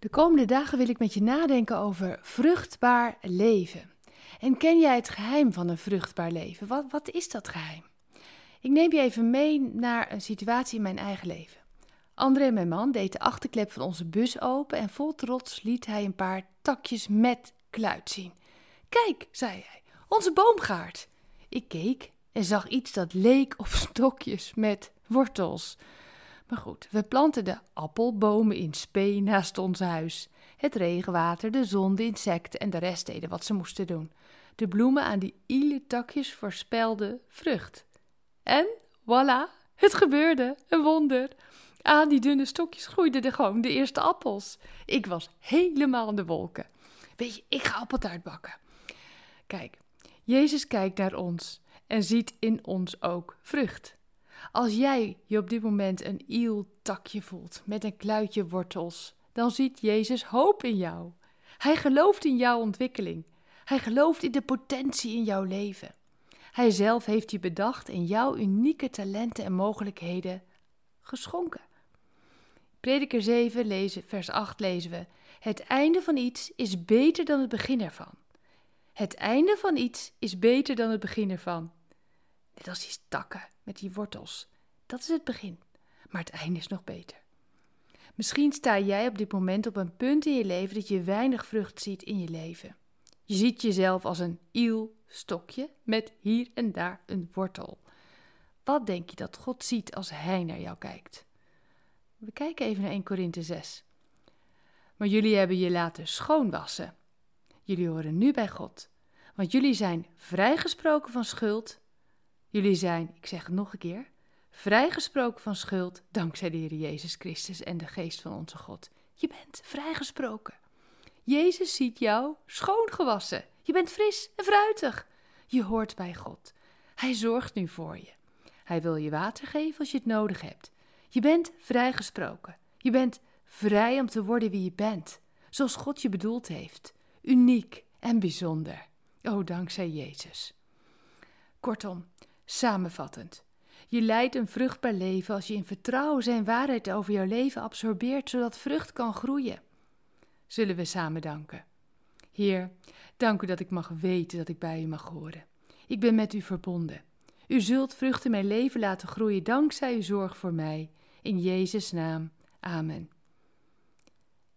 De komende dagen wil ik met je nadenken over vruchtbaar leven. En ken jij het geheim van een vruchtbaar leven? Wat, wat is dat geheim? Ik neem je even mee naar een situatie in mijn eigen leven. André, mijn man, deed de achterklep van onze bus open en vol trots liet hij een paar takjes met kluit zien. Kijk, zei hij, onze boomgaard. Ik keek en zag iets dat leek op stokjes met wortels. Maar goed, we planten de appelbomen in spee naast ons huis. Het regenwater, de zon, de insecten en de rest deden wat ze moesten doen. De bloemen aan die iele takjes voorspelden vrucht. En voilà, het gebeurde, een wonder. Aan die dunne stokjes groeiden er gewoon de eerste appels. Ik was helemaal in de wolken. Weet je, ik ga appeltaart bakken. Kijk, Jezus kijkt naar ons en ziet in ons ook vrucht. Als jij je op dit moment een iel takje voelt met een kluitje wortels, dan ziet Jezus hoop in jou. Hij gelooft in jouw ontwikkeling. Hij gelooft in de potentie in jouw leven. Hij zelf heeft je bedacht en jouw unieke talenten en mogelijkheden geschonken. Prediker 7, lezen, vers 8 lezen we: Het einde van iets is beter dan het begin ervan. Het einde van iets is beter dan het begin ervan. Net als die takken met die wortels. Dat is het begin, maar het einde is nog beter. Misschien sta jij op dit moment op een punt in je leven dat je weinig vrucht ziet in je leven. Je ziet jezelf als een iel stokje met hier en daar een wortel. Wat denk je dat God ziet als Hij naar jou kijkt? We kijken even naar 1 Korinthe 6. Maar jullie hebben je laten schoonwassen. Jullie horen nu bij God, want jullie zijn vrijgesproken van schuld Jullie zijn, ik zeg het nog een keer, vrijgesproken van schuld dankzij de Heer Jezus Christus en de geest van onze God. Je bent vrijgesproken. Jezus ziet jou schoongewassen. Je bent fris en fruitig. Je hoort bij God. Hij zorgt nu voor je. Hij wil je water geven als je het nodig hebt. Je bent vrijgesproken. Je bent vrij om te worden wie je bent, zoals God je bedoeld heeft. Uniek en bijzonder. Oh, dankzij Jezus. Kortom, Samenvattend. Je leidt een vruchtbaar leven als je in vertrouwen zijn waarheid over jouw leven absorbeert, zodat vrucht kan groeien. Zullen we samen danken? Heer, dank u dat ik mag weten dat ik bij u mag horen. Ik ben met u verbonden. U zult vruchten mijn leven laten groeien dankzij uw zorg voor mij. In Jezus' naam. Amen.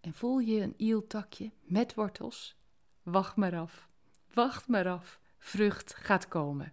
En voel je een ieltakje met wortels? Wacht maar af. Wacht maar af. Vrucht gaat komen.